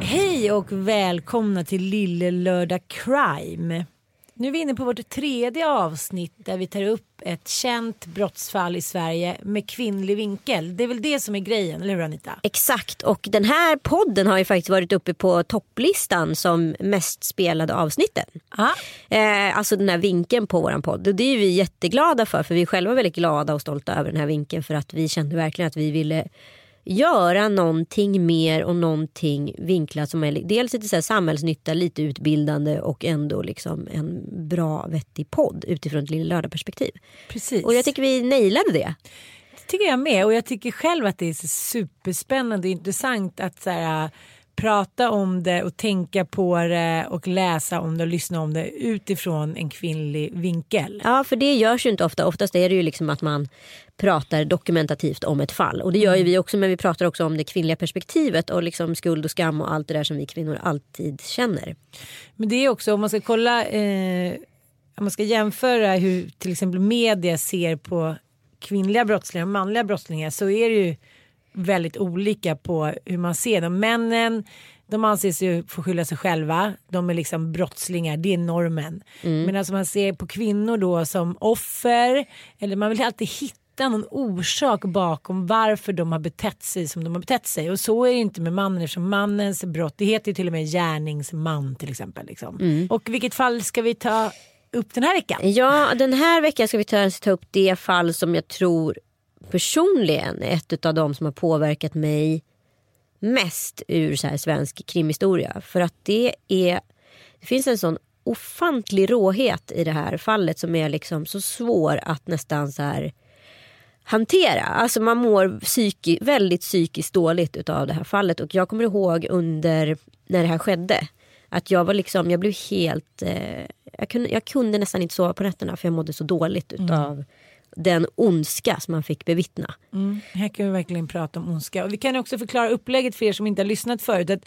Hej och välkomna till Lille Lördag Crime. Nu är vi inne på vårt tredje avsnitt där vi tar upp ett känt brottsfall i Sverige med kvinnlig vinkel. Det är väl det som är grejen, eller hur Anita? Exakt och den här podden har ju faktiskt varit uppe på topplistan som mest spelade avsnitten. Eh, alltså den här vinkeln på våran podd. Och det är vi jätteglada för för vi är själva väldigt glada och stolta över den här vinkeln för att vi kände verkligen att vi ville göra någonting mer och någonting vinklat som är dels lite så här samhällsnytta, lite utbildande och ändå liksom en bra vettig podd utifrån ett lilla lördagsperspektiv. Precis. Och jag tycker vi nailade det. Det tycker jag med och jag tycker själv att det är superspännande och intressant att så här, prata om det och tänka på det och läsa om det och lyssna om det utifrån en kvinnlig vinkel. Ja, för det görs ju inte ofta. Oftast är det ju liksom att man pratar dokumentativt om ett fall. Och det gör ju vi också, men vi pratar också om det kvinnliga perspektivet och liksom skuld och skam och allt det där som vi kvinnor alltid känner. Men det är också om man ska kolla, eh, om man ska jämföra hur till exempel media ser på kvinnliga brottslingar och manliga brottslingar så är det ju väldigt olika på hur man ser dem. Männen de anses ju få skylla sig själva. De är liksom brottslingar, det är normen. Men alltså man ser på kvinnor då som offer eller man vill alltid hitta någon orsak bakom varför de har betett sig som de har betett sig. Och så är det inte med mannen eftersom mannens brott, det heter ju till och med gärningsman till exempel. Liksom. Och vilket fall ska vi ta upp den här veckan? Ja, den här veckan ska vi ta, ta upp det fall som jag tror personligen ett av de som har påverkat mig mest ur så här svensk krimhistoria. För att det är, det finns en sån ofantlig råhet i det här fallet som är liksom så svår att nästan så här hantera. Alltså man mår psyki, väldigt psykiskt dåligt utav det här fallet och jag kommer ihåg under när det här skedde att jag var liksom, jag blev helt, eh, jag, kunde, jag kunde nästan inte sova på nätterna för jag mådde så dåligt utav mm den ondska som man fick bevittna. Mm, här kan vi verkligen prata om ondska. Och vi kan också förklara upplägget för er som inte har lyssnat förut. Att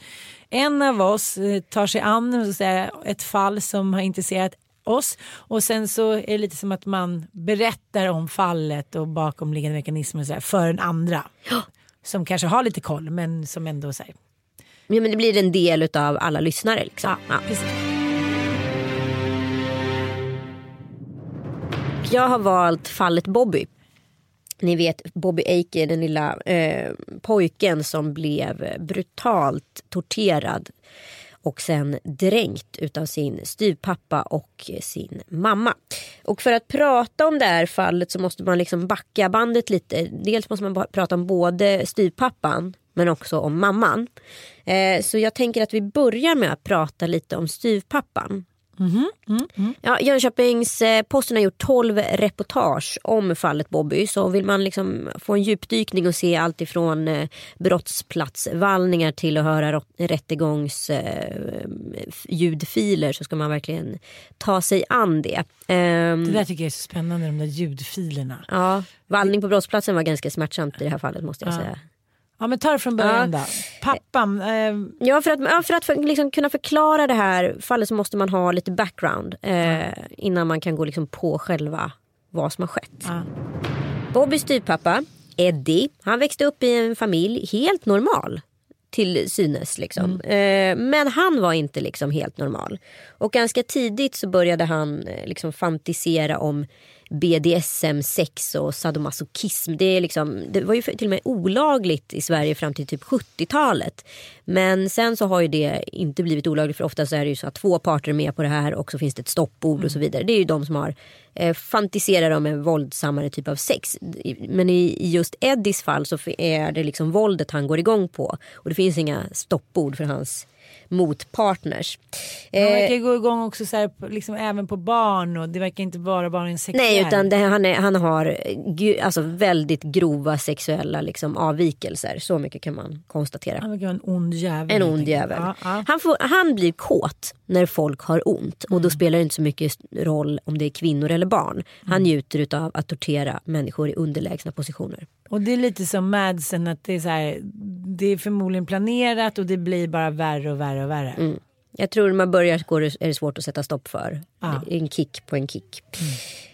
en av oss eh, tar sig an så säga, ett fall som har intresserat oss och sen så är det lite som att man berättar om fallet och bakomliggande mekanismer och så här, för en andra. Som kanske har lite koll men som ändå säger. Ja, men det blir en del utav alla lyssnare. Liksom. Ja, precis. Jag har valt fallet Bobby. Ni vet Bobby Aker, den lilla eh, pojken som blev brutalt torterad och sen dränkt utav sin styvpappa och sin mamma. Och för att prata om det här fallet så måste man liksom backa bandet lite. Dels måste man prata om både styvpappan men också om mamman. Eh, så jag tänker att vi börjar med att prata lite om styvpappan. Ja, Jönköpings eh, Posten har gjort 12 reportage om fallet Bobby. Så vill man liksom få en djupdykning och se allt ifrån eh, brottsplatsvallningar till att höra rot- rättegångs eh, så ska man verkligen ta sig an det. Ehm, Det där tycker jag är så spännande de där ljudfilerna. ja, vallning på brottsplatsen var ganska smärtsamt i det här fallet måste jag Ja. säga. Ja men ta det från början då. Pappan. Eh, Ja, för att, ja, för att för, liksom, kunna förklara det här fallet så måste man ha lite background eh, innan man kan gå liksom, på själva vad som har skett. Ja. Bobbys styvpappa, Eddie, han växte upp i en familj helt normal till synes. Liksom. Eh, men han var inte liksom helt normal. Och ganska tidigt så började han eh, liksom fantisera om BDSM, sex och sadomasochism. Det, är liksom, det var ju till och med olagligt i Sverige fram till typ 70-talet. Men sen så har ju det inte blivit olagligt för ofta så är det ju så att två parter är med på det här och så finns det ett stoppord och så vidare. Det är ju de som har eh, fantiserar om en våldsammare typ av sex. Men i, i just Eddies fall så är det liksom våldet han går igång på. Och det finns inga stoppord för hans motpartners. Han Eh, verkar gå igång också så här, liksom, även på barn och det verkar inte bara vara en sexuell. Nej, utan det, han, är, han har eh, alltså väldigt grova sexuella liksom, avvikelser. Så mycket kan man konstatera. Han verkar vara en ond jävel. En ond jävel. Ja, ja. Han, får, han blir kåt när folk har ont. Och Mm. då spelar det inte så mycket roll om det är kvinnor eller barn. Mm. Han njuter av att tortera människor i underlägsna positioner. Och det är lite som Madsen att det är så här, det är förmodligen planerat och det blir bara värre och värre och värre. Mm. Jag tror när man börjar går är det svårt att sätta stopp för. Ja. En kick på en kick.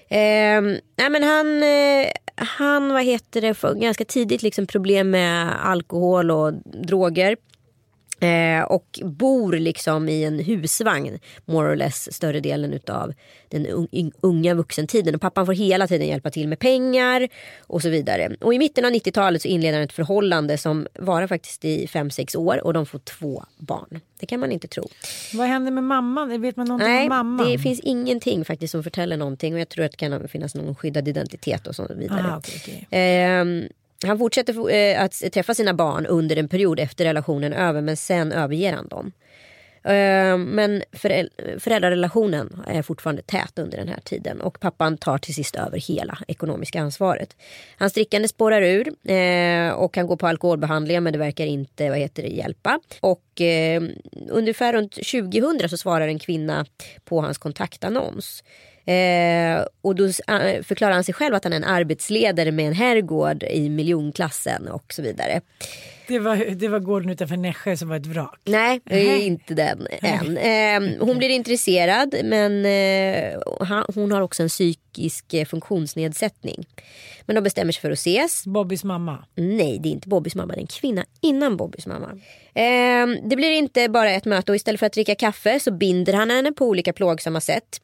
Ehm, nej men han, eh, han vad heter det, ganska tidigt liksom problem med alkohol och droger. Eh, och bor liksom i en husvagn more or less större delen utav den unga vuxentiden. Och pappan får hela tiden hjälpa till med pengar och så vidare. Och i mitten av 90-talet så inleder han ett förhållande som varar faktiskt i 5-6 år och de får två barn. Det kan man inte tro. Vad händer med mamman? Vet man någonting Nej, om mamman? det finns ingenting faktiskt som förtäller någonting och jag tror att det kan finnas någon skyddad identitet och så vidare. Aha, okej, okej. Ehm, han fortsätter eh, att träffa sina barn under en period efter relationen över men sen överger han dem. Eh, men föräldrarrelationen föräldrarelationen är fortfarande tät under den här tiden och pappan tar till sist över hela ekonomiska ansvaret. Hans drickande spårar ur eh, och han går på alkoholbehandlingar men det verkar inte vad heter det, hjälpa. Och ungefär runt 2000 så svarar en kvinna på hans kontaktannons. Eh, och då förklarar han sig själv att han är en arbetsledare med en herrgård i miljonklassen och så vidare. Det var, det var gården utanför Nässjö som var ett vrak. Nej, det är inte den än. Eh, hon blir intresserad men eh, hon har också en psykisk eh, funktionsnedsättning. Men de bestämmer sig för att ses. Bobbys mamma. Nej, det är inte Bobbys mamma, det är en kvinna innan Bobbys mamma. Eh, det blir inte bara ett möte och istället för att dricka kaffe så binder han henne på olika plågsamma sätt.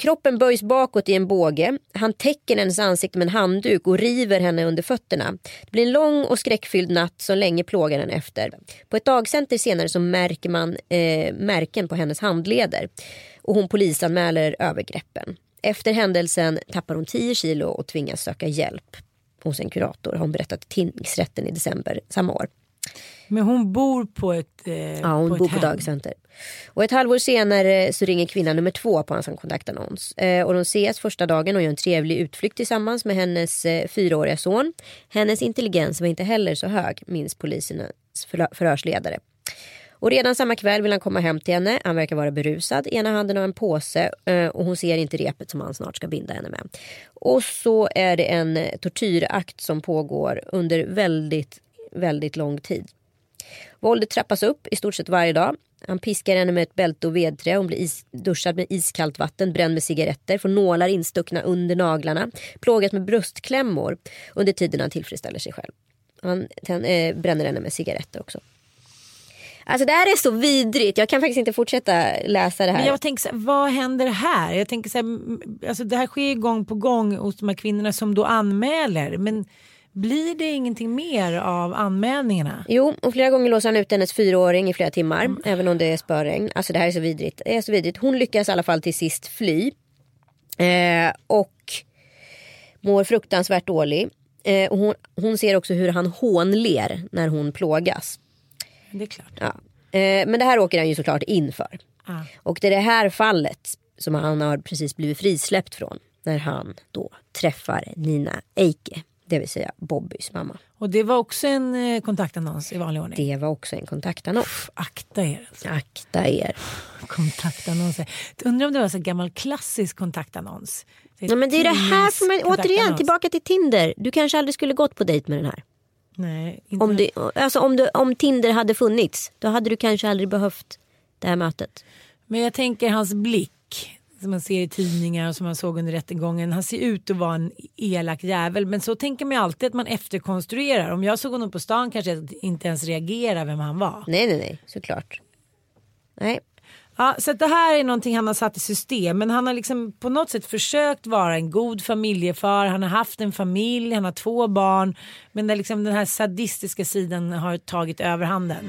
Kroppen böjs bakåt i en båge. Han täcker hennes ansikte med en handduk och river henne under fötterna. Det blir en lång och skräckfylld natt som länge plågar henne efter. På ett dagcenter senare så märker man eh, märken på hennes handleder. Och hon polisanmäler övergreppen. Efter händelsen tappar hon 10 kilo och tvingas söka hjälp hos en kurator. Har hon berättat till tingsrätten i december samma år. Men hon bor på ett eh, Ja, hon på bor på dagcenter. Och ett halvår senare så ringer kvinna nummer två på hans kontaktannons. Eh, och de ses första dagen och gör en trevlig utflykt tillsammans med hennes eh, fyraåriga son. Hennes intelligens var inte heller så hög, minns polisens förhö- förhörsledare. Och redan samma kväll vill han komma hem till henne. Han verkar vara berusad. Ena handen har en påse eh, och hon ser inte repet som han snart ska binda henne med. Och så är det en tortyrakt som pågår under väldigt, väldigt lång tid. Våldet trappas upp i stort sett varje dag. Han piskar henne med ett bälte och vedträ. Hon blir is- duschad med iskallt vatten, bränd med cigaretter, får nålar instuckna under naglarna, plågas med bröstklämmor under tiden han tillfredsställer sig själv. Han ten, eh, bränner henne med cigaretter också. Alltså det här är så vidrigt. Jag kan faktiskt inte fortsätta läsa det här. Men jag tänker så här, vad händer här? Jag tänker så här, alltså det här sker ju gång på gång hos de här kvinnorna som då anmäler. Men blir det ingenting mer av anmälningarna? Jo, och flera gånger låser han ut hennes fyraåring i flera timmar. Även om det är spöregn. Alltså det här är så vidrigt. Det är så vidrigt. Hon lyckas i alla fall till sist fly. Eh, och mår fruktansvärt dålig. Eh, och hon, hon ser också hur han hånler när hon plågas. Det är klart. Ja. Eh, men det här åker han ju såklart in för. Ah. Och det är det här fallet som han har precis blivit frisläppt från. När han då träffar Nina Eike. Det vill säga Bobbys mamma. Och det var också en eh, kontaktannons i vanlig ordning. Det var också en kontaktannons. Akta er. Alltså. Akta er. Kontaktannonser. Undrar om det var så gammal klassisk kontaktannons. Ja, men det är det här, för man, återigen tillbaka till Tinder. Du kanske aldrig skulle gått på dejt med den här. Nej, Om, det, alltså om, det, om Tinder hade funnits, då hade du kanske aldrig behövt det här mötet. Men jag tänker hans blick som man ser i tidningar och som man såg under rättegången. Han ser ut att vara en elak jävel men så tänker man alltid att man efterkonstruerar. Om jag såg honom på stan kanske jag inte ens reagerar vem han var. Nej, nej, nej, såklart. Nej. Ja, så det här är någonting han har satt i system men han har liksom på något sätt försökt vara en god familjefar. Han har haft en familj, han har två barn men där liksom den här sadistiska sidan har tagit överhanden.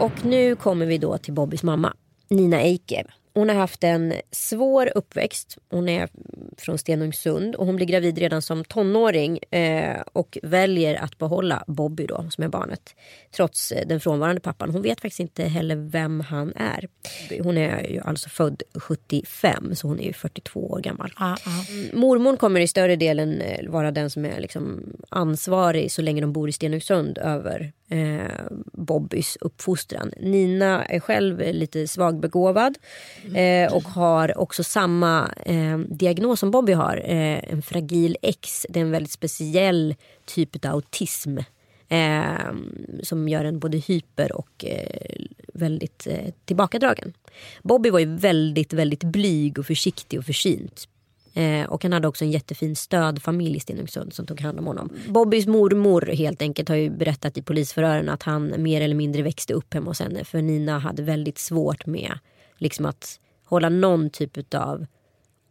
Och nu kommer vi då till Bobbys mamma, Nina Eike. Hon har haft en svår uppväxt. Hon är från Stenungsund och hon blir gravid redan som tonåring eh, och väljer att behålla Bobby då som är barnet. Trots eh, den frånvarande pappan. Hon vet faktiskt inte heller vem han är. Hon är ju alltså född 75 så hon är ju 42 år gammal. Ah, ah. Mormor kommer i större delen eh, vara den som är liksom ansvarig så länge de bor i Stenungsund över eh, Bobbys uppfostran. Nina är själv lite svagbegåvad eh, och har också samma eh, diagnos som Bobby har. Eh, en fragil X. Det är en väldigt speciell typ av autism. Eh, som gör en både hyper och eh, väldigt eh, tillbakadragen. Bobby var ju väldigt, väldigt blyg och försiktig och försynt. Eh, och han hade också en jättefin stödfamilj i Stenungsund som tog hand om honom. Bobbys mormor helt enkelt har ju berättat i polisförhören att han mer eller mindre växte upp hemma hos henne. För Nina hade väldigt svårt med liksom att hålla någon typ av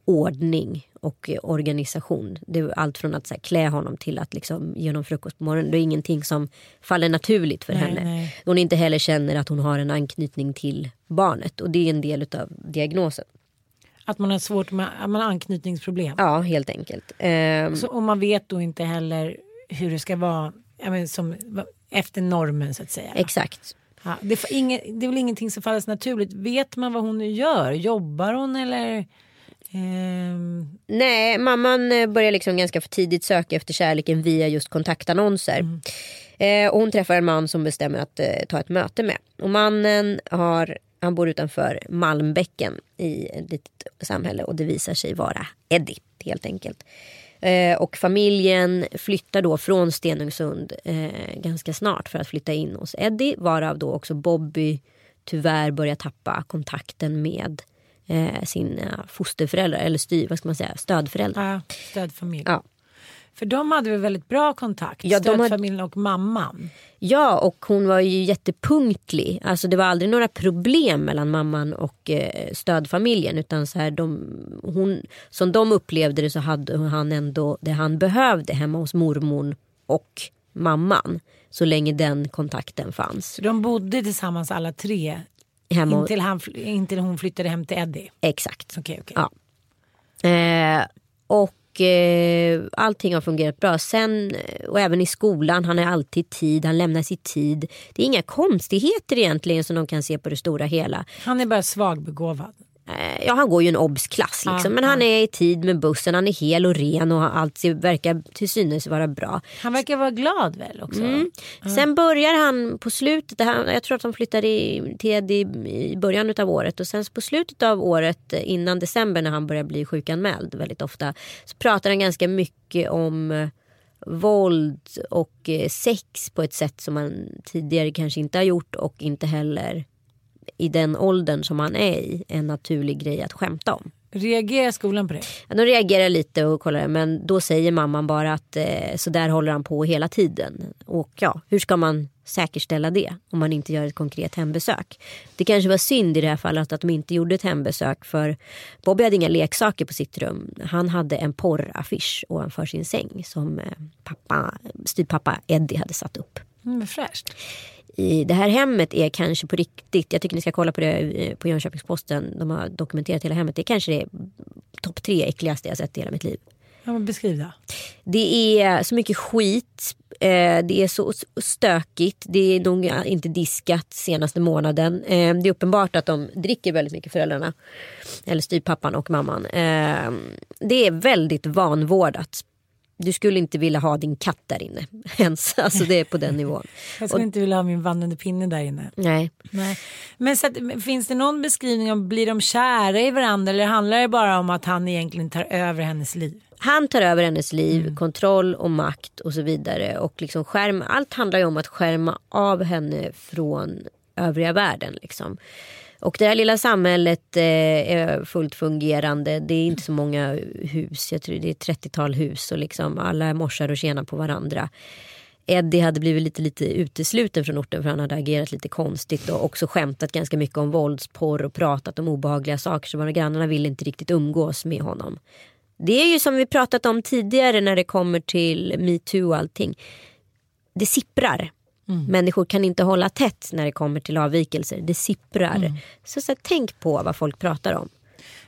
ordning och eh, organisation. Det är allt från att så här, klä honom till att liksom, ge honom frukost på morgonen. Det är ingenting som faller naturligt för Nej, henne. nej. Hon inte heller känner att hon har en anknytning till barnet och det är en del av diagnosen. Att man har svårt med man har anknytningsproblem. Ja, helt enkelt. Ehm, Så, och man vet då inte heller hur det ska vara men som, efter normen så att säga. Exakt. Ja, det, är inge, det är väl ingenting som faller naturligt. Vet man vad hon gör? Jobbar hon eller? Ehm, Nej, mamman eh, börjar liksom ganska för tidigt söka efter kärleken via just kontaktannonser. Eh, och hon träffar en man som bestämmer att eh, ta ett möte med. Och mannen har, han bor utanför Malmbäcken i ett litet samhälle och det visar sig vara Eddie helt enkelt. Eh, och familjen flyttar då från Stenungsund eh, ganska snart för att flytta in hos Eddie. Varav då också Bobby tyvärr börjar tappa kontakten med eh, sina fosterföräldrar eller styr, vad ska man säga, stödföräldrar. ja, stödfamilj. Ja. För de hade väl väldigt bra kontakt? Ja, de hade- Stödfamiljen och mamman. Ja, och hon var ju jättepunktlig. Alltså det var aldrig några problem mellan mamman och eh, stödfamiljen. Utan så här, de, hon, som de upplevde det så hade han ändå det han behövde hemma hos mormor och mamman. Så länge den kontakten fanns. Så de bodde tillsammans alla tre Hemma, intill, han, intill hon flyttade hem till Eddie. Exakt. Okej, okej. Ja. Eh, och eh, allting har fungerat bra. Sen, eh, och även i skolan, han är alltid tid, han lämnar sig tid. Det är inga konstigheter egentligen som de kan se på det stora hela. Han är bara svagbegåvad. Eh, Ja, han går ju en obs-klass liksom. Men han är i tid med bussen, han är hel och ren och allt verkar till synes vara bra. Han verkar vara glad väl också? Mm. Sen börjar han på slutet, här, jag tror att de flyttade i, till i början av året och sen på slutet av året eh, innan december när han börjar bli sjukanmäld väldigt ofta så pratar han ganska mycket om eh, våld och sex på ett sätt som man tidigare kanske inte har gjort och inte heller i den åldern som han är i en naturlig grej att skämta om. Reagerar skolan på det? Ja, de reagerar lite och kollar men då säger mamman bara att eh, så där håller han på hela tiden. Och ja, hur ska man säkerställa det om man inte gör ett konkret hembesök? Det kanske var synd i det här fallet att de inte gjorde ett hembesök för Bobby hade inga leksaker på sitt rum. Han hade en porraffisch ovanför sin säng som eh, pappa, styvpappa Eddie hade satt upp Mm, fräscht. I det här hemmet är kanske på riktigt, jag tycker ni ska kolla på det eh, på Jönköpings-Posten, de har dokumenterat hela hemmet, det är kanske det topp tre äckligaste jag sett i hela mitt liv. Ja, men beskriv då. Det är så mycket skit, eh, det är så stökigt, det är nog inte diskat senaste månaden. Eh, det är uppenbart att de dricker väldigt mycket föräldrarna, eller styvpappan och mamman. Det är väldigt vanvårdat. Du skulle inte vilja ha din katt där inne ens. Alltså det är på den nivån. Jag skulle inte vilja ha min vandrande pinne där inne. Nej. Nej. Men så att, finns det någon beskrivning om, blir de kära i varandra eller handlar det bara om att han egentligen tar över hennes liv? Han tar över hennes liv, kontroll och makt och så vidare. Och liksom skärm, allt handlar ju om att skärma av henne från övriga världen. Liksom. Och det här lilla samhället eh, är fullt fungerande. Det är inte så många hus. Jag tror det är ett 30-tal hus och liksom alla morsar och tjänar på varandra. Eddie hade blivit lite, lite utesluten från orten för han hade agerat lite konstigt och också skämtat ganska mycket om våldsporr och pratat om obehagliga saker så våra grannarna ville inte riktigt umgås med honom. Det är ju som vi pratat om tidigare när det kommer till metoo och allting. Det sipprar. Människor kan inte hålla tätt när det kommer till avvikelser. Det sipprar. Så, så här, tänk på vad folk pratar om.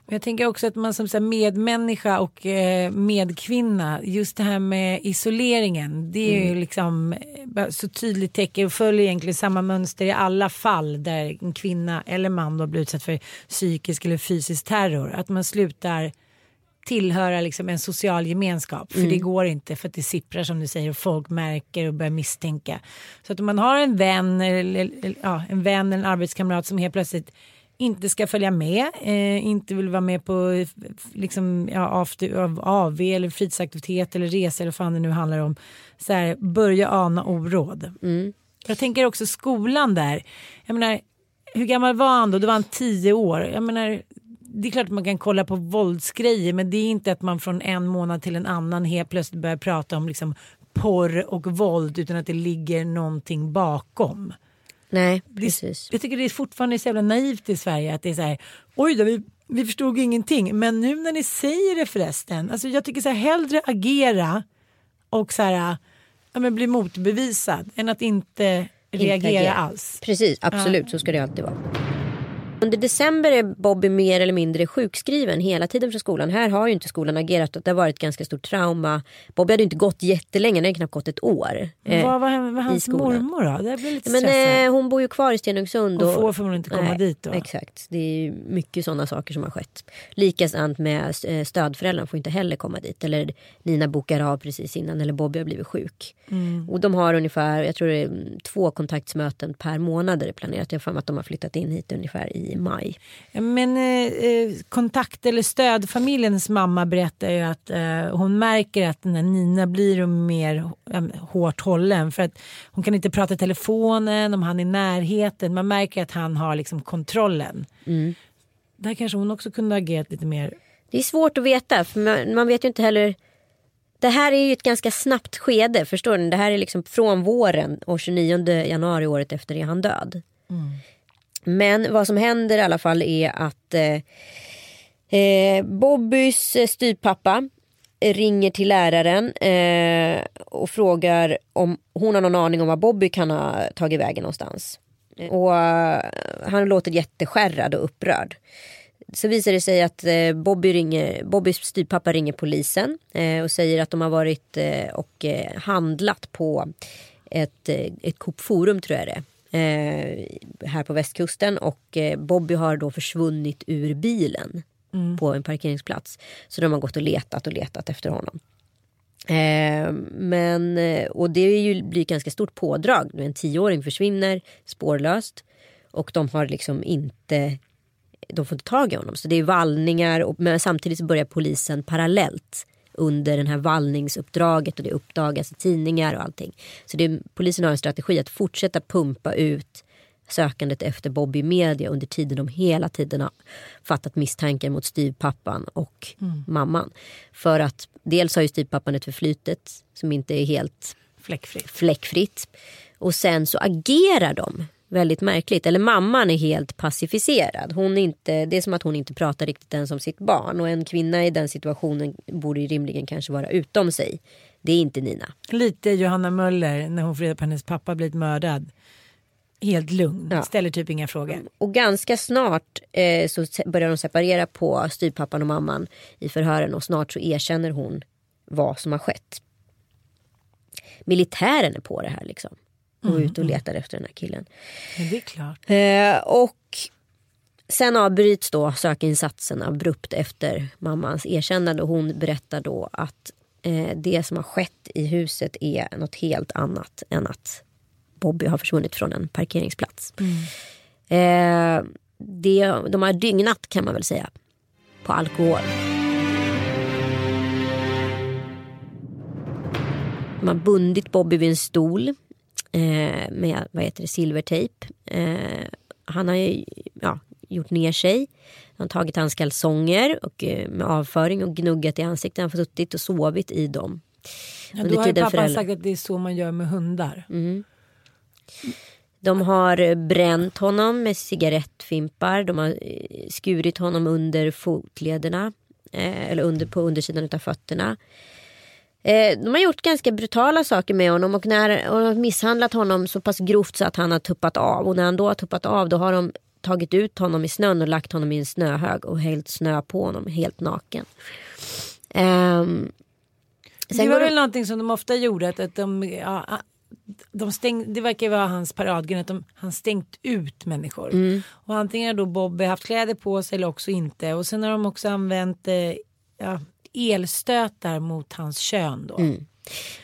Men Jag tänker också att man som så här medmänniska och eh, medkvinna, just det här med isoleringen, det är ju liksom eh, så tydligt tecken och följer egentligen samma mönster i alla fall där en kvinna eller man då blir utsatt för psykisk eller fysisk terror. Att man slutar tillhöra liksom en social gemenskap. För det går inte för att det sipprar som du säger och folk märker och börjar misstänka. Så att om man har en vän eller, ja, en vän eller en arbetskamrat som helt plötsligt inte ska följa med, eh, inte vill vara med på liksom, ja, after, av eller fritidsaktivitet eller resa eller vad fan det nu handlar om. Så här, börja ana oråd. Jag tänker också skolan där. Jag menar, hur gammal var han då? Då var han tio år. Jag menar, det är klart att man kan kolla på våldsgrejer men det är inte att man från en månad till en annan helt plötsligt börjar prata om liksom porr och våld utan att det ligger någonting bakom. Nej, Det, precis. jag tycker det är fortfarande så jävla naivt i Sverige att det är så här, oj då, vi, vi förstod ingenting. Men nu när ni säger det förresten, alltså jag tycker så här, hellre agera och så här, ja, men bli motbevisad än att inte reagera agera. alls. Precis, absolut så ska det alltid vara. Under december är Bobby mer eller mindre sjukskriven hela tiden från skolan. Här har ju inte skolan agerat och det har varit ett ganska stort trauma. Bobby hade inte gått jättelänge, det hade knappt gått ett år. eh, Vad var i hans mormor då? Det blir lite Men eh, hon bor ju kvar i Stenungsund. Hon och- får förmodligen inte komma dit då. Exakt, det är mycket sådana saker som har skett. Likadant med eh, stödföräldrarna får inte heller komma dit. Eller Nina bokar av precis innan eller Bobby har blivit sjuk. Mm. Och de har ungefär, jag tror det är mm, två kontaktsmöten per månad är det planerat. Jag har för att de har flyttat in hit ungefär i maj. Men eh, eh, kontakt eller stödfamiljens mamma berättar ju att eh, hon märker att den här Nina blir mer eh, hårt hållen för att hon kan inte prata i telefonen om han är i närheten. Man märker att han har liksom kontrollen. Där kanske hon också kunde ha agerat lite mer. Det är svårt att veta för man, man vet ju inte heller. Det här är ju ett ganska snabbt skede, förstår ni? Det här är liksom från våren och 29 januari året efter är han död. Men vad som händer i alla fall är att eh, eh, Bobbys eh, styvpappa ringer till läraren eh, och frågar om hon har någon aning om var Bobby kan ha tagit vägen någonstans. Och eh, han låter jätteskärrad och upprörd. Så visar det sig att eh, Bobby ringer, Bobbys styvpappa ringer polisen eh, och säger att de har varit och handlat på ett, ett Coop Forum tror jag det är. Eh, här på västkusten och eh, Bobby har då försvunnit ur bilen på en parkeringsplats. Så de har gått och letat och letat efter honom. Eh, men, eh, och det är ju, blir ganska stort pådrag. En tioåring försvinner spårlöst. Och de har liksom inte de får inte tag i honom. Så det är vallningar och, men samtidigt börjar polisen parallellt under den här vallningsuppdraget och det uppdagas i tidningar och allting. Så det polisen har en strategi att fortsätta pumpa ut sökandet efter Bobby media under tiden de hela tiden har fattat misstankar mot styvpappan och mamman. För att dels har ju styvpappan ett förflutet som inte är helt Fläckfritt. fläckfritt. Och sen så agerar de väldigt märkligt. Eller mamman är helt pacificerad. Hon inte, det är som att hon inte pratar riktigt ens om sitt barn. Och en kvinna i den situationen borde ju rimligen kanske vara utom sig. Det är inte Nina. Lite Johanna Möller när hon får reda på hennes pappa blivit mördad. Helt lugn, Ja. ställer typ inga frågor. Och ganska snart eh, så börjar de separera på styvpappan och mamman i förhören. Och snart så erkänner hon vad som har skett. Militären är på det här liksom. Och Mm, ute och letar efter den här killen. Men det är klart. Eh, och sen avbryts då sökinsatsen abrupt efter mammans erkännande. Och hon berättar då att eh, det som har skett i huset är något helt annat än att Bobby har försvunnit från en parkeringsplats. Eh, det, de har dygnat kan man väl säga på alkohol. De har bundit Bobby vid en stol eh, med vad heter det, silvertejp. Eh, han har ju ja, gjort ner sig. Han har tagit hans kalsonger och, eh, med avföring och gnuggat i ansiktet. Han har suttit och sovit i dem. Ja, då har ju pappan föräldrar- sagt att det är så man gör med hundar. Mm. De har eh, bränt honom med cigarettfimpar. De har eh, skurit honom under fotlederna. Eh, eller under, på undersidan av fötterna. Eh, de har gjort ganska brutala saker med honom och, när, och har misshandlat honom så pass grovt så att han har tuppat av. Och när han då har tuppat av då har de tagit ut honom i snön och lagt honom i en snöhög och hällt snö på honom helt naken. Ehm, det var väl någonting som de ofta gjorde. Att, att de, ja, de stäng, det verkar vara hans paradgren att de, han stängt ut människor. Mm. Och antingen har då Bobby haft kläder på sig eller också inte. Och sen har de också använt eh, ja, elstötar mot hans kön då. Mm.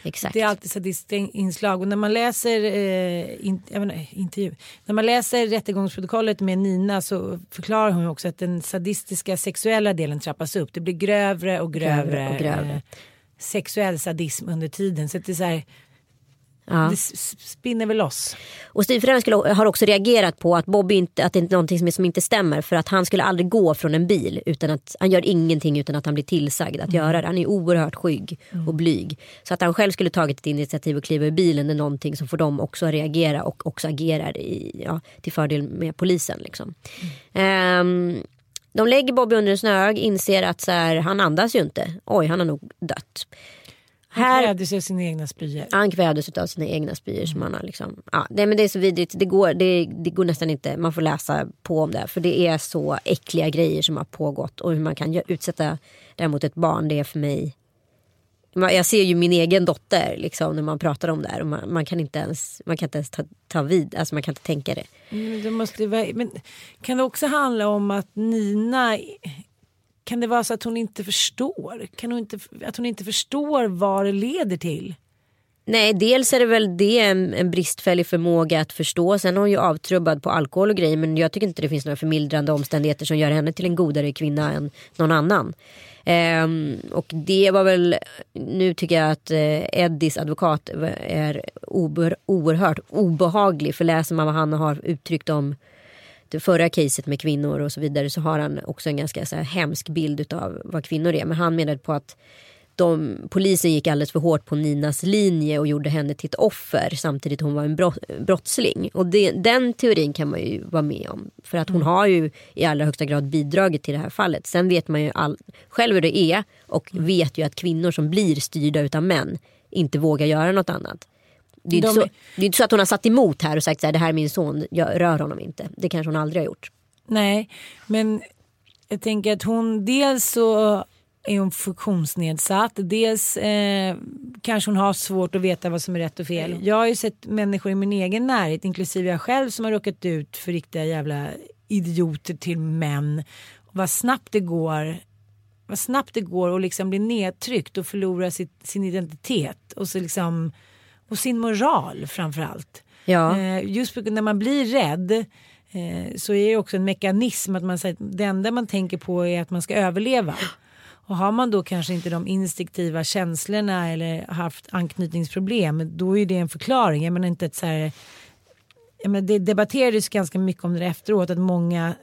Exakt. Det är alltid sadistiska inslag och när man läser eh, in, menar, intervju, när man läser rättegångsprotokollet med Nina så förklarar hon också att den sadistiska sexuella delen trappas upp. Det blir grövre och grövre, Grövre och grövre. Eh, sexuell sadism under tiden. Så det är så här, Ja. det spinner väl loss. Och styvföräldern har också reagerat på att Bobby inte, att det är någonting som, som inte stämmer. För att han skulle aldrig gå från en bil. Utan att, han gör ingenting utan att han blir tillsagd att göra det. Han är oerhört skygg och blyg. Så att han själv skulle tagit ett initiativ och kliva ur bilen är någonting som får dem också att reagera. Och också agerar i, ja, till fördel med polisen. Liksom. Ehm, de lägger Bobby under en snöhög, inser att så här, han andas ju inte. Oj, han har nog dött. Han krävde sig sina egna spyor. Han kvävdes av sina egna spyor. Har liksom, ja, det, men det är så vidrigt. Det går, det, det går nästan inte. Man får läsa på om det. För det är så äckliga grejer som har pågått. Och hur man kan utsätta det mot ett barn. Det är för mig. Jag ser ju min egen dotter liksom, när man pratar om det här. Och man, man kan inte ens, man kan inte ens ta, ta vid. Alltså man kan inte tänka det. Men det måste men kan det också handla om att Nina kan det vara så att hon inte förstår? Kan hon inte, att hon inte förstår vad det leder till? Nej, dels är det väl det en, en bristfällig förmåga att förstå. Sen är hon ju avtrubbad på alkohol och grejer. Men jag tycker inte det finns några förmildrande omständigheter som gör henne till en godare kvinna än någon annan. Ehm, och det var väl, nu tycker jag att eh, Eddies advokat är ober, oerhört obehaglig. För läser man vad han har uttryckt om det förra caset med kvinnor och så vidare så har han också en ganska så här, hemsk bild av vad kvinnor är. Men han menade på att de, polisen gick alldeles för hårt på Ninas linje och gjorde henne till ett offer samtidigt hon var en brott, brottsling. Och det, den teorin kan man ju vara med om. För att hon har ju i allra högsta grad bidragit till det här fallet. Sen vet man ju all, själv hur det är och vet ju att kvinnor som blir styrda utav män inte vågar göra något annat. Det är, inte De- så, det är inte så att hon har satt emot här och sagt så här, det här är min son, jag rör honom inte. Det kanske hon aldrig har gjort. Nej, men jag tänker att hon dels så är hon funktionsnedsatt. Dels eh, kanske hon har svårt att veta vad som är rätt och fel. Jag har ju sett människor i min egen närhet, inklusive jag själv, som har råkat ut för riktiga jävla idioter till män. Och vad snabbt det går vad snabbt det går att liksom bli nedtryckt och förlora sitt, sin identitet och, så liksom, och sin moral framför allt. Ja. Eh, just för, när man blir rädd eh, så är det också en mekanism att man säger det enda man tänker på är att man ska överleva. Och har man då kanske inte de instinktiva känslorna eller haft anknytningsproblem då är det en förklaring. Jag menar inte att så här, jag menar, det debatterades ganska mycket om det efteråt att många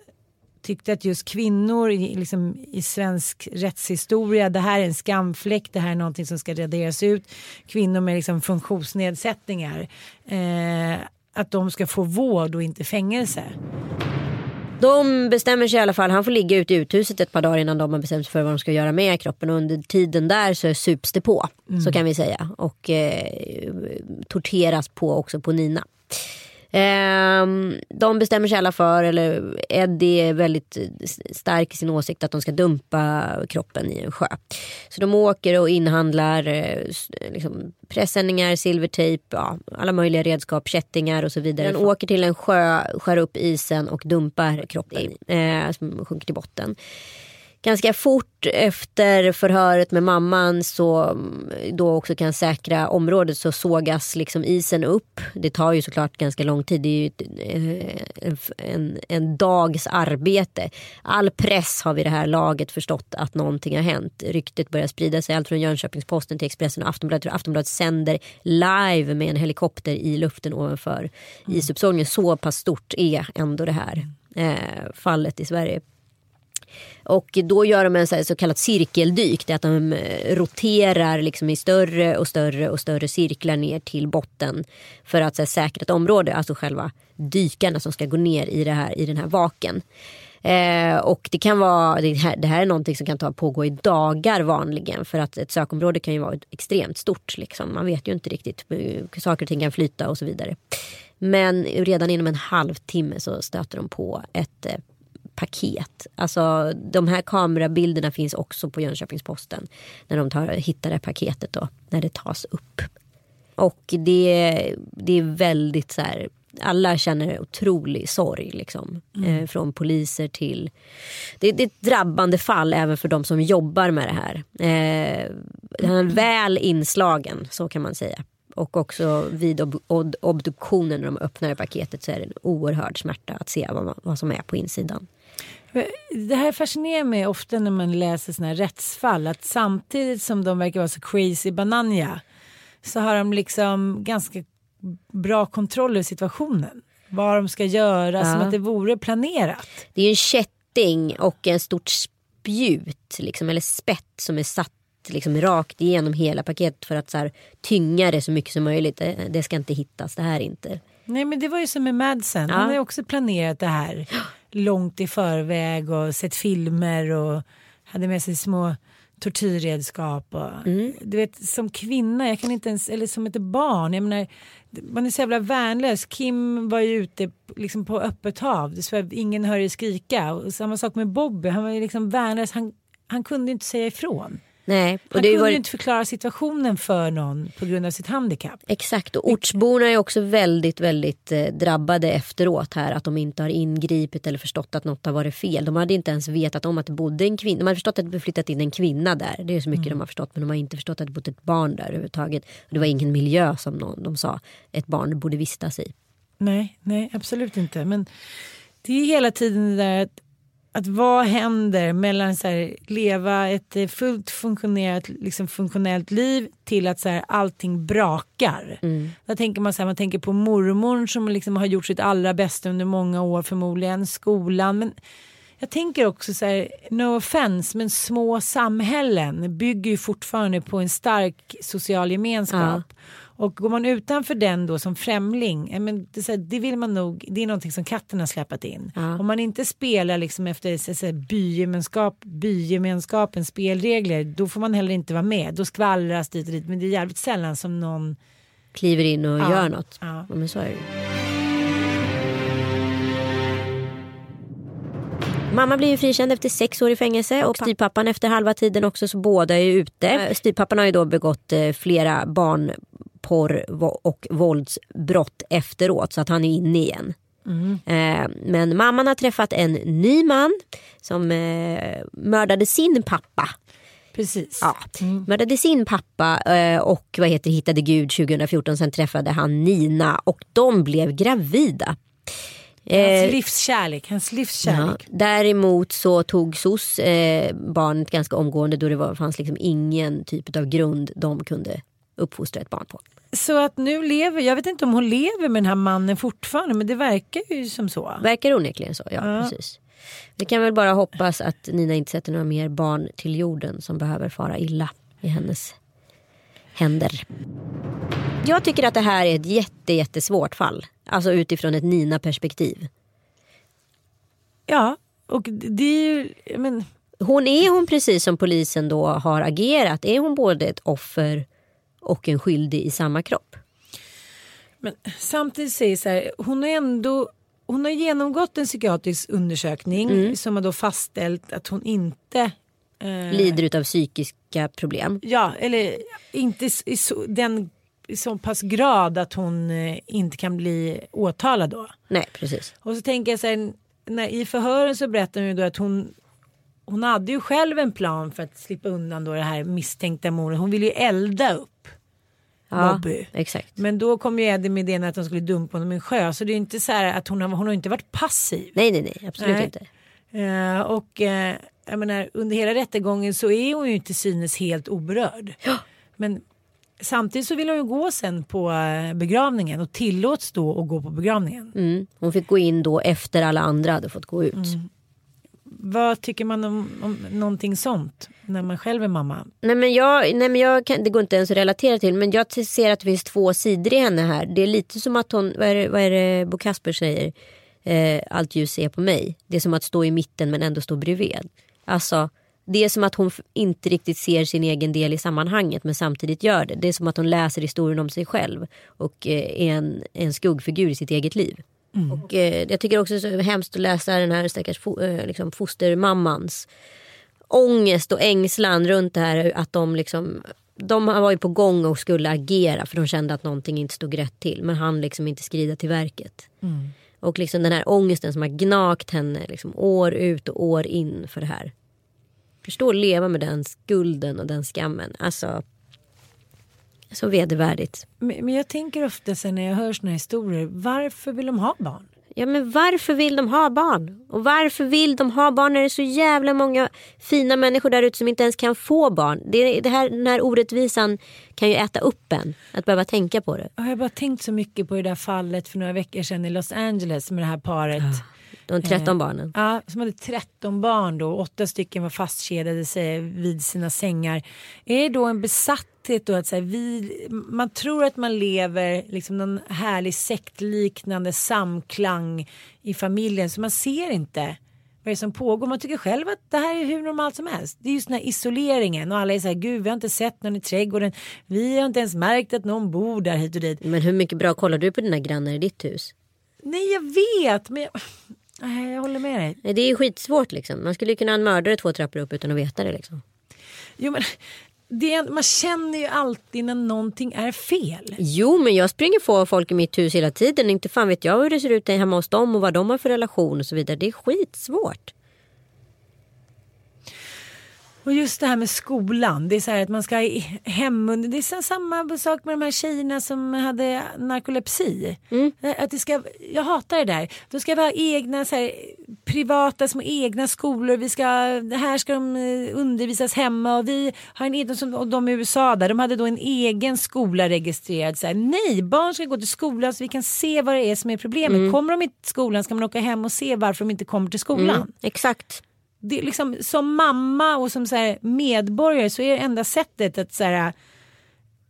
tyckte att just kvinnor i, liksom, i svensk rättshistoria, det här är en skamfläck, det här är någonting som ska raderas ut. Kvinnor med liksom, funktionsnedsättningar, eh, att de ska få vård och inte fängelse. De bestämmer sig i alla fall. Han får ligga ute i uthuset ett par dagar innan de har bestämt sig för vad de ska göra med kroppen. Och under tiden där så sups det på. Så kan vi säga. Och eh, torteras på också på Nina. Ehm, de bestämmer sig alla för, eller Eddie är väldigt stark i sin åsikt att de ska dumpa kroppen i en sjö. Så de åker och inhandlar eh, liksom, pressändningar, silvertejp, ja, alla möjliga redskap, kättingar och så vidare. De åker till en sjö, skär upp isen och dumpar kroppen eh, som sjunker till botten. Ganska fort efter förhöret med mamman så mm, då också kan säkra området så sågas liksom isen upp. Det tar ju såklart ganska lång tid. Det är ju eh, en, en dags arbete. All press har vid det här laget förstått att någonting har hänt. Ryktet börjar sprida sig allt från Jönköpings-Posten till Expressen och Aftonbladet. Aftonbladet sänder live med en helikopter i luften ovanför Mm. isuppsågningen. Så pass stort är ändå det här eh, fallet i Sverige. Och då gör de en så, här så kallat cirkeldyk. Det är att de eh, roterar liksom i större och större och större cirklar ner till botten. För att så här, säkra ett område. Alltså själva dykarna som ska gå ner i, det här, i den här vaken. Eh, och det kan vara, det här, det här är någonting som kan ta, pågå i dagar vanligen. För att ett sökområde kan ju vara extremt stort. Liksom. Man vet ju inte riktigt. Saker och ting kan flyta och så vidare. Men redan inom en halvtimme så stöter de på ett eh, paket. Alltså de här kamerabilderna finns också på Jönköpings-Posten. När de tar, hittar det här paketet då, när det tas upp. Och det, det är väldigt så här, alla känner otrolig sorg liksom. Eh, från poliser till, det, det är ett drabbande fall även för de som jobbar med det här. Eh, den är väl inslagen, så kan man säga. Och också vid ob ob obduktionen när de öppnar paketet så är det en oerhörd smärta att se vad, man, vad som är på insidan. Det här fascinerar mig ofta när man läser såna här rättsfall. Att samtidigt som de verkar vara så crazy bananja så har de liksom ganska bra kontroll över situationen. Vad de ska göra, Ja. som att det vore planerat. Det är en kätting och en stort spjut liksom, eller spett som är satt liksom, rakt igenom hela paketet för att så här, tynga det så mycket som möjligt. Det, det ska inte hittas, det här inte. Nej men det var ju som med Madsen. Ja. Han har ju också planerat det här långt i förväg och sett filmer och hade med sig små tortyrredskap. Och, Du vet som kvinna, jag kan inte ens, eller som ett barn, jag menar, man är så jävla värnlös. Kim var ju ute liksom på öppet hav, så ingen hör dig skrika. Och samma sak med Bobby, han var ju liksom värnlös, han, han kunde inte säga ifrån. Nej, Han kunde varit- inte förklara situationen för någon på grund av sitt handikapp. Exakt och ortsborna är också väldigt väldigt eh, drabbade efteråt här att de inte har ingripit eller förstått att något har varit fel. De hade inte ens vetat om att det bodde en kvinna. De hade förstått att det flyttat in en kvinna där. Det är så mycket de har förstått men de har inte förstått att det bodde ett barn där överhuvudtaget. Och det var ingen miljö som någon, de sa ett barn borde vistas i. Nej, nej absolut inte. Men det är hela tiden det där att, att vad händer mellan så här, leva ett eh, fullt funktionerat, liksom funktionellt liv till att så här, allting brakar. Där tänker man, så här, man tänker på mormor som liksom har gjort sitt allra bästa under många år förmodligen, skolan. Men jag tänker också så här, no offense, men små samhällen bygger ju fortfarande på en stark social gemenskap. Och går man utanför den då som främling, ja, men det, vill man nog, det är någonting som katten har släpat in. Om man inte spelar liksom efter så, bygemenskap, bygemenskapens spelregler, då får man heller inte vara med. Då skvallras dit och dit, men det är jävligt sällan som någon Kliver in och Ja, gör något. ja. Ja, men så är det. Mamma blir ju frikänd efter sex år i fängelse och styvpappan efter halva tiden också så båda är ute. Styvpappan har ju då begått eh, flera barnporr vo- och våldsbrott efteråt så att han är inne igen. Eh, Men mamman har träffat en ny man som eh, mördade sin pappa. Precis. Ja, mördade sin pappa eh, och vad heter hittade Gud 2014. Sen träffade han Nina och de blev gravida. Hans livskärlek, hans Ja, livskärlek. däremot så tog SOS barnet ganska omgående då det var, fanns liksom ingen typ av grund de kunde uppfostra ett barn på. Så att nu lever, jag vet inte om hon lever med den här mannen fortfarande men det verkar ju som så. Verkar onekligen så, ja, Ja. precis. Vi kan väl bara hoppas att Nina inte sätter några mer barn till jorden som behöver fara illa i hennes händer. Jag tycker att det här är ett jätte, jättesvårt fall. Alltså utifrån ett Nina-perspektiv. Ja, och det är ju, men Hon är hon precis som polisen då har agerat. Är hon både ett offer och en skyldig i samma kropp? Men samtidigt säger så här, hon har ändå hon har genomgått en psykiatrisk undersökning Mm. som har då fastställt att hon inte eh, Lider utav psykiska problem. Ja, eller inte i så, den i så pass grad att hon eh, inte kan bli åtalad då. Nej, precis. Och så tänker jag så här, när, i förhören så berättar hon ju då att hon hon hade ju själv en plan för att slippa undan då det här misstänkta mordet. Hon ville ju elda upp Ja, Bobby. exakt. Men då kom ju Eddie med idén att de skulle dumpa honom i en sjö. Så det är inte så här att hon har, hon har inte varit passiv. Nej, nej, nej, absolut Nej. inte. Eh, och eh, jag menar, under hela rättegången så är hon ju till synes helt oberörd. Men samtidigt så vill hon ju gå sen på eh, begravningen och tillåts då att gå på begravningen. Mm. Hon fick gå in då efter alla andra hade fått gå ut. Mm. Vad tycker man om, om någonting sånt när man själv är mamma? Nej men, jag, nej men jag kan, det går inte ens att relatera till men jag ser att det finns två sidor i henne här. Det är lite som att hon, vad är det, vad är det Bo Kasper säger? Eh, allt ljus är på mig. Det är som att stå i mitten men ändå stå bredvid. Alltså det är som att hon inte riktigt ser sin egen del i sammanhanget men samtidigt gör det. Det är som att hon läser historien om sig själv och eh, är en, en skuggfigur i sitt eget liv. Och, eh, jag tycker också det är så hemskt att läsa den här stackars fo, eh, liksom fostermammans ångest och ängslan runt det här att de liksom de var ju på gång och skulle agera för de kände att någonting inte stod rätt till men han liksom inte skrida till verket. Och liksom den här ångesten som har gnagt henne liksom år ut och år in för det här. Förstå att leva med den skulden och den skammen. Alltså. Så vedervärdigt. Men, men jag tänker ofta sen när jag hör såna historier, varför vill de ha barn? Ja men varför vill de ha barn? Och varför vill de ha barn när det är så jävla många fina människor där ute som inte ens kan få barn? Det, det här, den här orättvisan kan ju äta upp en. Att behöva tänka på det. Jag har bara tänkt så mycket på det där fallet för några veckor sedan i Los Angeles med det här paret. De 13 Eh, barnen. Ja, som hade 13 barn då. Åtta stycken var fastkedjade sig vid sina sängar. Är det då en besatthet då att så här, vi, man tror att man lever liksom någon härlig sektliknande samklang i familjen så man ser inte vad det är som pågår. Man tycker själv att det här är hur normalt som helst. Det är just den här isoleringen och alla är så här, gud vi har inte sett någon i trädgården. Vi har inte ens märkt att någon bor där hit och dit. Men hur mycket bra kollar du på dina grannar i ditt hus? Nej jag vet men jag, Nej, jag håller med dig. Det är skitsvårt liksom. Man skulle kunna ha en mördare två trappor upp utan att veta det liksom. Jo, men det man känner ju alltid när någonting är fel. Jo men jag springer på folk i mitt hus hela tiden. Inte fan vet jag hur det ser ut hemma hos dem och vad de har för relation och så vidare. Det är skitsvårt. Och just det här med skolan. Det är så här att man ska i hemun... Det är samma sak med de här tjejerna som hade narkolepsi. Att det ska, jag hatar det där. Då ska vi ha egna så här, privata små egna skolor. Vi ska, här ska de eh, undervisas hemma och vi har en egen som de i USA där. De hade då en egen skola registrerad. Så här, nej, barn ska gå till skolan så vi kan se vad det är som är problemet. Kommer de inte till skolan ska man åka hem och se varför de inte kommer till skolan Mm, exakt. Det är liksom, som mamma och som så här medborgare så är det enda sättet att så här,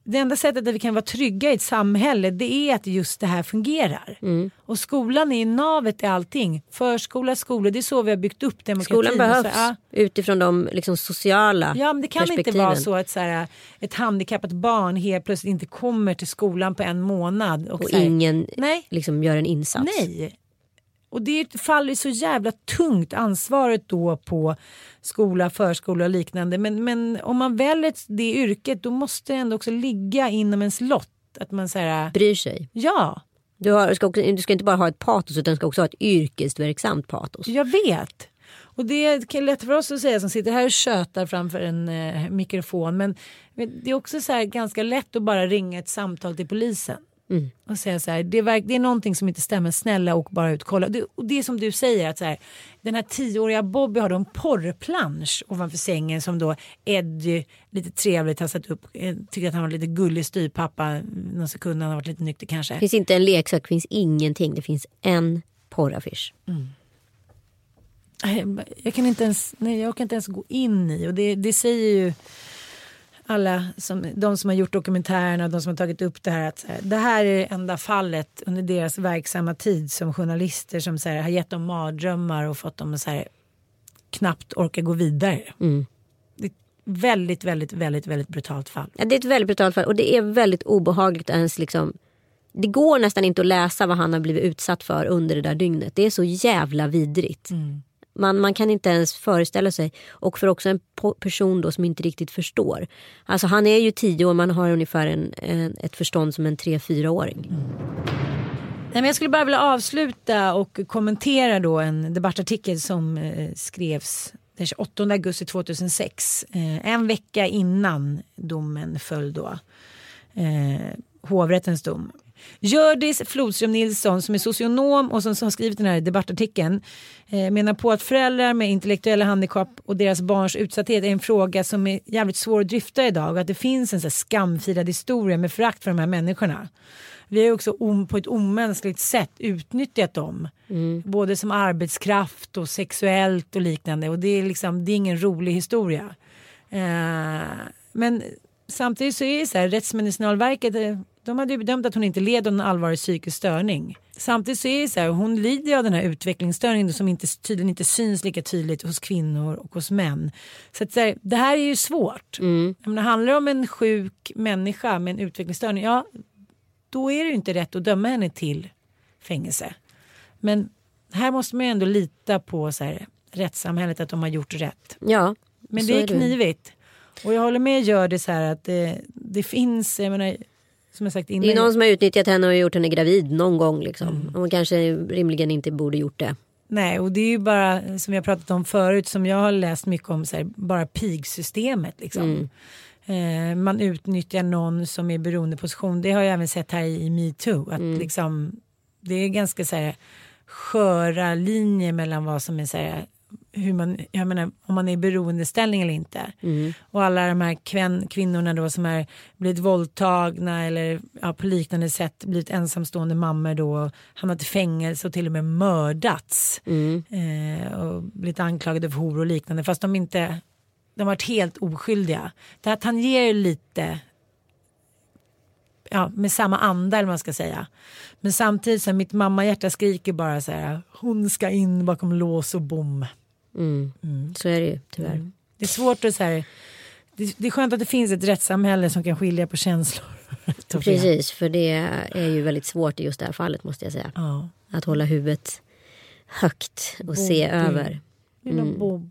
det enda sättet att vi kan vara trygga i ett samhälle det är att just det här fungerar. Mm. Och skolan är navet i allting. Förskola, skola, det är så vi har byggt upp demokratin. Skolan behövs Så, ja. utifrån de liksom, sociala Ja men det kan inte vara så att så här, ett handikappat barn helt plötsligt inte kommer till skolan på en månad. Och, Och här, ingen Nej. liksom, gör en insats. Nej. Och det faller så jävla tungt ansvaret då på skola, förskola och liknande. Men, men om man väljer det yrket då måste det ändå också ligga inom ens lott. Att man säger Bryr sig. ja, Du, har, ska också, du ska inte bara ha ett patos utan du ska också ha ett yrkesverksamt patos. jag vet. Och det är lätt för oss att säga som sitter här och tjötar framför en eh, mikrofon. Men det är också så här ganska lätt att bara ringa ett samtal till polisen. Mm. Och säga så här, det är, verk- det är någonting som inte stämmer, snälla och bara ut kolla. Det, och det är som du säger, att så här, den här tioåriga Bobby har då en porrplansch ovanför sängen som då Eddie lite trevligt har satt upp. Eh, Tycker att han var lite gullig styrpappa någon sekund han har varit lite nykter kanske. Det finns inte en leksak, det finns ingenting. Det finns en porraffisch. Nej, Jag kan inte ens, nej, jag kan inte ens gå in i och det, det säger ju alla som, de som har gjort dokumentärerna och de som har tagit upp det här att här, det här är det enda fallet under deras verksamma tid som journalister som så här, har gett dem mardrömmar och fått dem att så här, knappt orka gå vidare. Det är ett väldigt, väldigt, väldigt, väldigt brutalt fall. Ja, det är ett väldigt brutalt fall och det är väldigt obehagligt ens liksom det går nästan inte att läsa vad han har blivit utsatt för under det där dygnet. Det är så jävla vidrigt. Man, man kan inte ens föreställa sig. Och för också en person då som inte riktigt förstår. Alltså han är ju tio och man har ungefär en, en, ett förstånd som en tre fyraåring. Mm. Nej, men jag skulle bara vilja avsluta och kommentera då en debattartikel som eh, skrevs den 28 augusti 2006. Eh, en vecka innan domen föll då. Eh, hovrättens dom. Hjördis Flodström Nilsson som är socionom och som har skrivit den här debattartikeln eh, menar på att föräldrar med intellektuella handikapp och deras barns utsatthet är en fråga som är jävligt svår att dryfta idag och att det finns en så skamfilad historia med förakt för de här människorna. Vi har också på ett omänskligt sätt utnyttjat dem. Mm. Både som arbetskraft och sexuellt och liknande. Och det är, liksom, det är ingen rolig historia. Eh, men samtidigt så är det så här, Rättsmedicinalverket eh, de hade ju bedömt att hon inte led av någon allvarlig psykisk störning. Samtidigt så är det så här, hon lider av den här utvecklingsstörningen som inte, tydligen inte syns lika tydligt hos kvinnor och hos män. Så, att, så här, det här är ju svårt. Mm. Handlar det om en sjuk människa med en utvecklingsstörning, ja då är det ju inte rätt att döma henne till fängelse. Men här måste man ju ändå lita på så här, rättssamhället att de har gjort rätt. Ja, Men det är är det. knivigt. Och jag håller med gör det så här att det, det finns, jag menar, som jag sagt innan. Det är någon som har utnyttjat henne och gjort henne gravid någon gång. Liksom. Mm. Hon kanske rimligen inte borde gjort det. Nej, och det är ju bara som har pratat om förut som jag har läst mycket om så här, bara pigsystemet liksom. Eh, man utnyttjar någon som är i beroendeposition. Det har jag även sett här i, metoo. Att liksom, det är ganska så här, sköra linjer mellan vad som är så här, hur man, jag menar, om man är i beroendeställning eller inte. Och alla de här kvän, kvinnorna då som är blivit våldtagna eller ja, på liknande sätt blivit ensamstående mammor då hamnat i fängelse och till och med mördats. Eh, och blivit anklagade för hor och liknande fast de inte de har varit helt oskyldiga. Det här tangerar lite ja, med samma anda eller vad man ska säga. Men samtidigt så här, mitt mammahjärta skriker bara så här hon ska in bakom lås och bom. Mm. Så är det ju tyvärr. Mm. Det är svårt att så här, det, det är skönt att det finns ett rättssamhälle som kan skilja på känslor. Precis, för det är ju väldigt svårt i just det här fallet måste jag säga. Ja. Att hålla huvudet högt och se Bobby. över. Lilla Mm.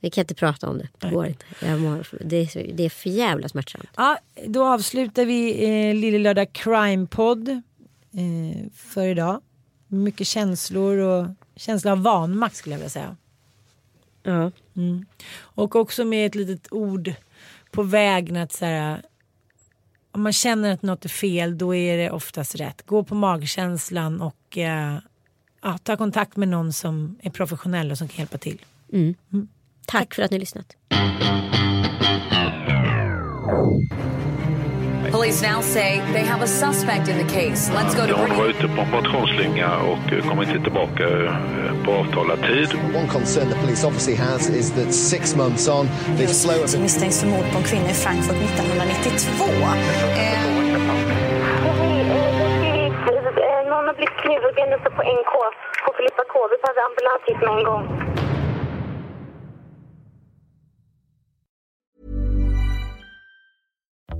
Vi kan inte prata om det. Det går inte. Mår, det, är, det är för jävla smärtsamt. Ja, då avslutar vi eh, Lille Lördag Crime-podd eh, för idag. Mycket känslor och känsla av vanmakt skulle jag vilja säga. Ja. Mm. Och också med ett litet ord på vägen att så här, om man känner att något är fel då är det oftast rätt. Gå på magkänslan och eh, ja, ta kontakt med någon som är professionell och som kan hjälpa till. Tack för att ni lyssnat. Police now say they have a suspect in the case. Let's go to Hon var ute på en motionsslinga och eh, kom inte tillbaka eh, på avtalad tid. One concern the police obviously has is that six months on, they've slowed Som misstänks för mord på en kvinna i Frankfurt 1992. Eh, Någon har blivit knivhuggen uppe på NK på Filippa K. Vi behöver ambulans hit med en gång.